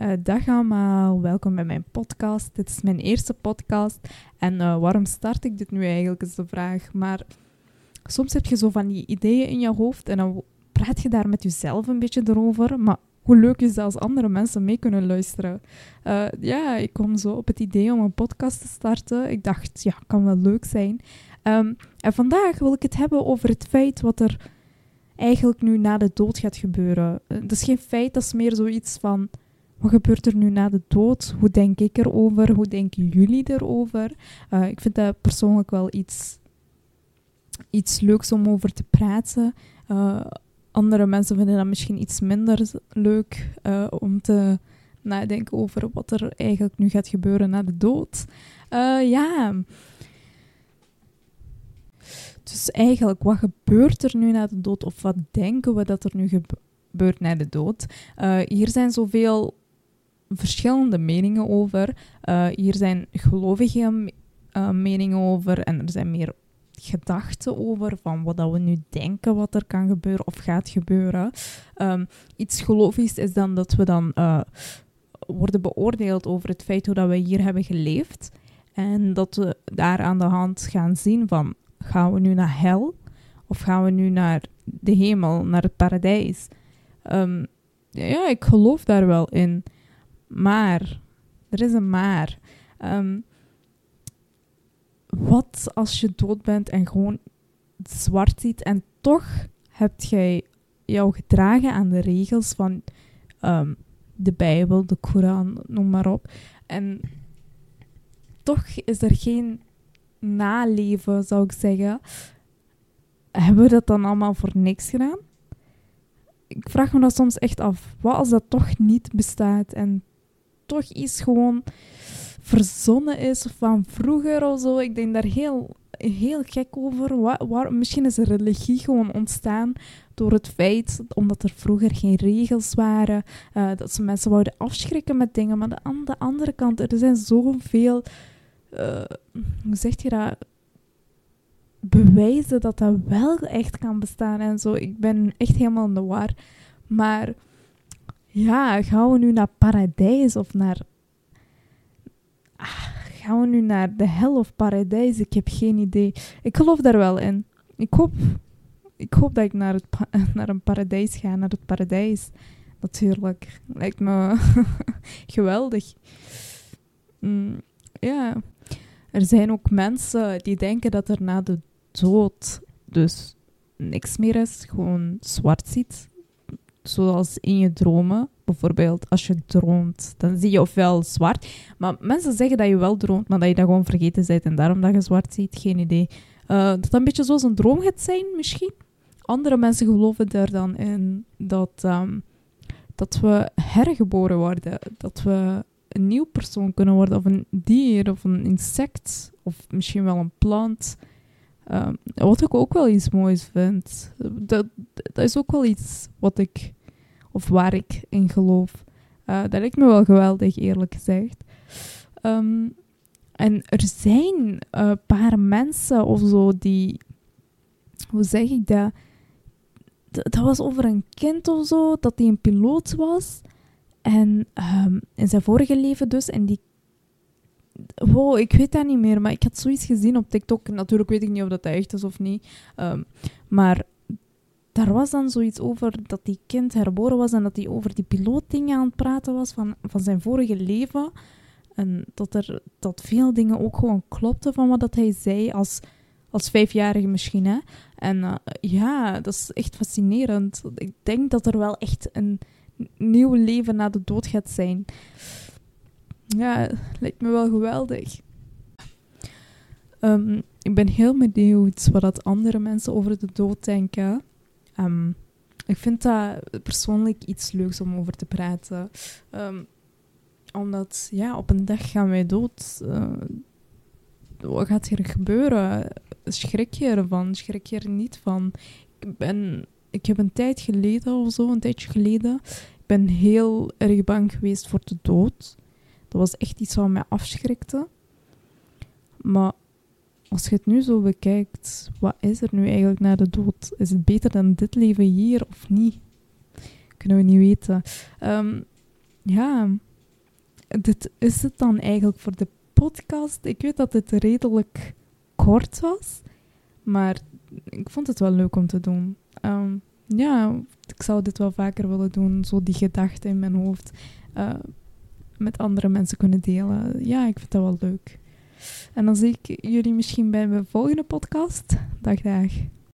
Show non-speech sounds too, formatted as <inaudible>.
Uh, dag allemaal, welkom bij mijn podcast. Dit is mijn eerste podcast. En uh, waarom start ik dit nu eigenlijk, is de vraag. Maar soms heb je zo van die ideeën in je hoofd en dan praat je daar met jezelf een beetje erover. Maar hoe leuk is dat als andere mensen mee kunnen luisteren? Uh, ja, ik kom zo op het idee om een podcast te starten. Ik dacht, ja, kan wel leuk zijn. Um, en vandaag wil ik het hebben over het feit wat er eigenlijk nu na de dood gaat gebeuren. Dat is geen feit, dat is meer zoiets van wat gebeurt er nu na de dood? Hoe denk ik erover? Hoe denken jullie erover? Uh, ik vind dat persoonlijk wel iets, iets leuks om over te praten. Uh, andere mensen vinden dat misschien iets minder leuk uh, om te nadenken over wat er eigenlijk nu gaat gebeuren na de dood. ja. Dus eigenlijk, wat gebeurt er nu na de dood? Of wat denken we dat er nu gebeurt na de dood? hier zijn zoveel verschillende meningen over. Uh, hier zijn gelovige uh, meningen over en er zijn meer gedachten over van wat dat we nu denken wat er kan gebeuren of gaat gebeuren. Um, iets gelovigs is dan dat we dan uh, worden beoordeeld over het feit hoe dat we hier hebben geleefd. En dat we daar aan de hand gaan zien van gaan we nu naar hel of gaan we nu naar de hemel, naar het paradijs. Um, ja, ik geloof daar wel in. Maar, er is een maar. Um, wat als je dood bent en gewoon zwart ziet en toch hebt jij jou gedragen aan de regels van um, de Bijbel, de Koran, noem maar op. En toch is er geen naleven, zou ik zeggen. Hebben we dat dan allemaal voor niks gedaan? Ik vraag me dat soms echt af. Wat als dat toch niet bestaat en toch iets gewoon verzonnen is van vroeger of zo. Ik denk daar heel, heel gek over. Waar, misschien is religie gewoon ontstaan door het feit, omdat er vroeger geen regels waren, uh, dat ze mensen wouden afschrikken met dingen. Maar aan de andere kant, er zijn zoveel, uh, hoe zeg je dat, bewijzen dat dat wel echt kan bestaan en zo. Ik ben echt helemaal in de war. Maar ja, gaan we nu naar paradijs of naar. Ah, gaan we nu naar de hel of paradijs? Ik heb geen idee. Ik geloof daar wel in. Ik hoop, ik hoop dat ik naar, het <laughs> naar een paradijs ga, naar het paradijs. Natuurlijk. Lijkt me <laughs> geweldig. Mm, ja. Er zijn ook mensen die denken dat er na de dood dus niks meer is, gewoon zwart ziet zoals in je dromen. Bijvoorbeeld, als je droomt, dan zie je ofwel zwart. Maar mensen zeggen dat je wel droomt, maar dat je dat gewoon vergeten bent. En daarom dat je zwart ziet, geen idee. Uh, dat dat een beetje zoals een droom gaat zijn, misschien. Andere mensen geloven er dan in dat, um, dat we hergeboren worden. Dat we een nieuw persoon kunnen worden, of een dier, of een insect, of misschien wel een plant. Um, wat ik ook wel iets moois vind. Dat, dat is ook wel iets wat ik of waar ik in geloof. Uh, dat lijkt me wel geweldig, eerlijk gezegd. Um, en er zijn een paar mensen of zo die. Hoe zeg ik dat? Dat was over een kind of zo, dat hij een piloot was. En um, in zijn vorige leven dus. En die. Wow, ik weet dat niet meer, maar ik had zoiets gezien op TikTok. Natuurlijk weet ik niet of dat echt is of niet. Um, maar daar was dan zoiets over dat die kind herboren was en dat hij over die pilootdingen aan het praten was van, van zijn vorige leven. En dat, er, dat veel dingen ook gewoon klopten van wat dat hij zei als, als vijfjarige misschien. Hè? En uh, ja, dat is echt fascinerend. Ik denk dat er wel echt een nieuw leven na de dood gaat zijn. Ja, lijkt me wel geweldig. Um, ik ben heel benieuwd wat andere mensen over de dood denken. Um, ik vind dat persoonlijk iets leuks om over te praten. Um, omdat, ja, op een dag gaan wij dood. Uh, wat gaat hier gebeuren? Schrik je ervan? Schrik je er niet van? Ik, ben, ik heb een tijd geleden of zo, een tijdje geleden, ik ben heel erg bang geweest voor de dood. Dat was echt iets wat mij afschrikte. Maar als je het nu zo bekijkt, wat is er nu eigenlijk na de dood? Is het beter dan dit leven hier of niet? Kunnen we niet weten. Um, ja, dit is het dan eigenlijk voor de podcast. Ik weet dat het redelijk kort was, maar ik vond het wel leuk om te doen. Ehm, ja, ik zou dit wel vaker willen doen, zo die gedachten in mijn hoofd uh, met andere mensen kunnen delen. Ja, ik vind dat wel leuk. En dan zie ik jullie misschien bij mijn volgende podcast. Dag, dag.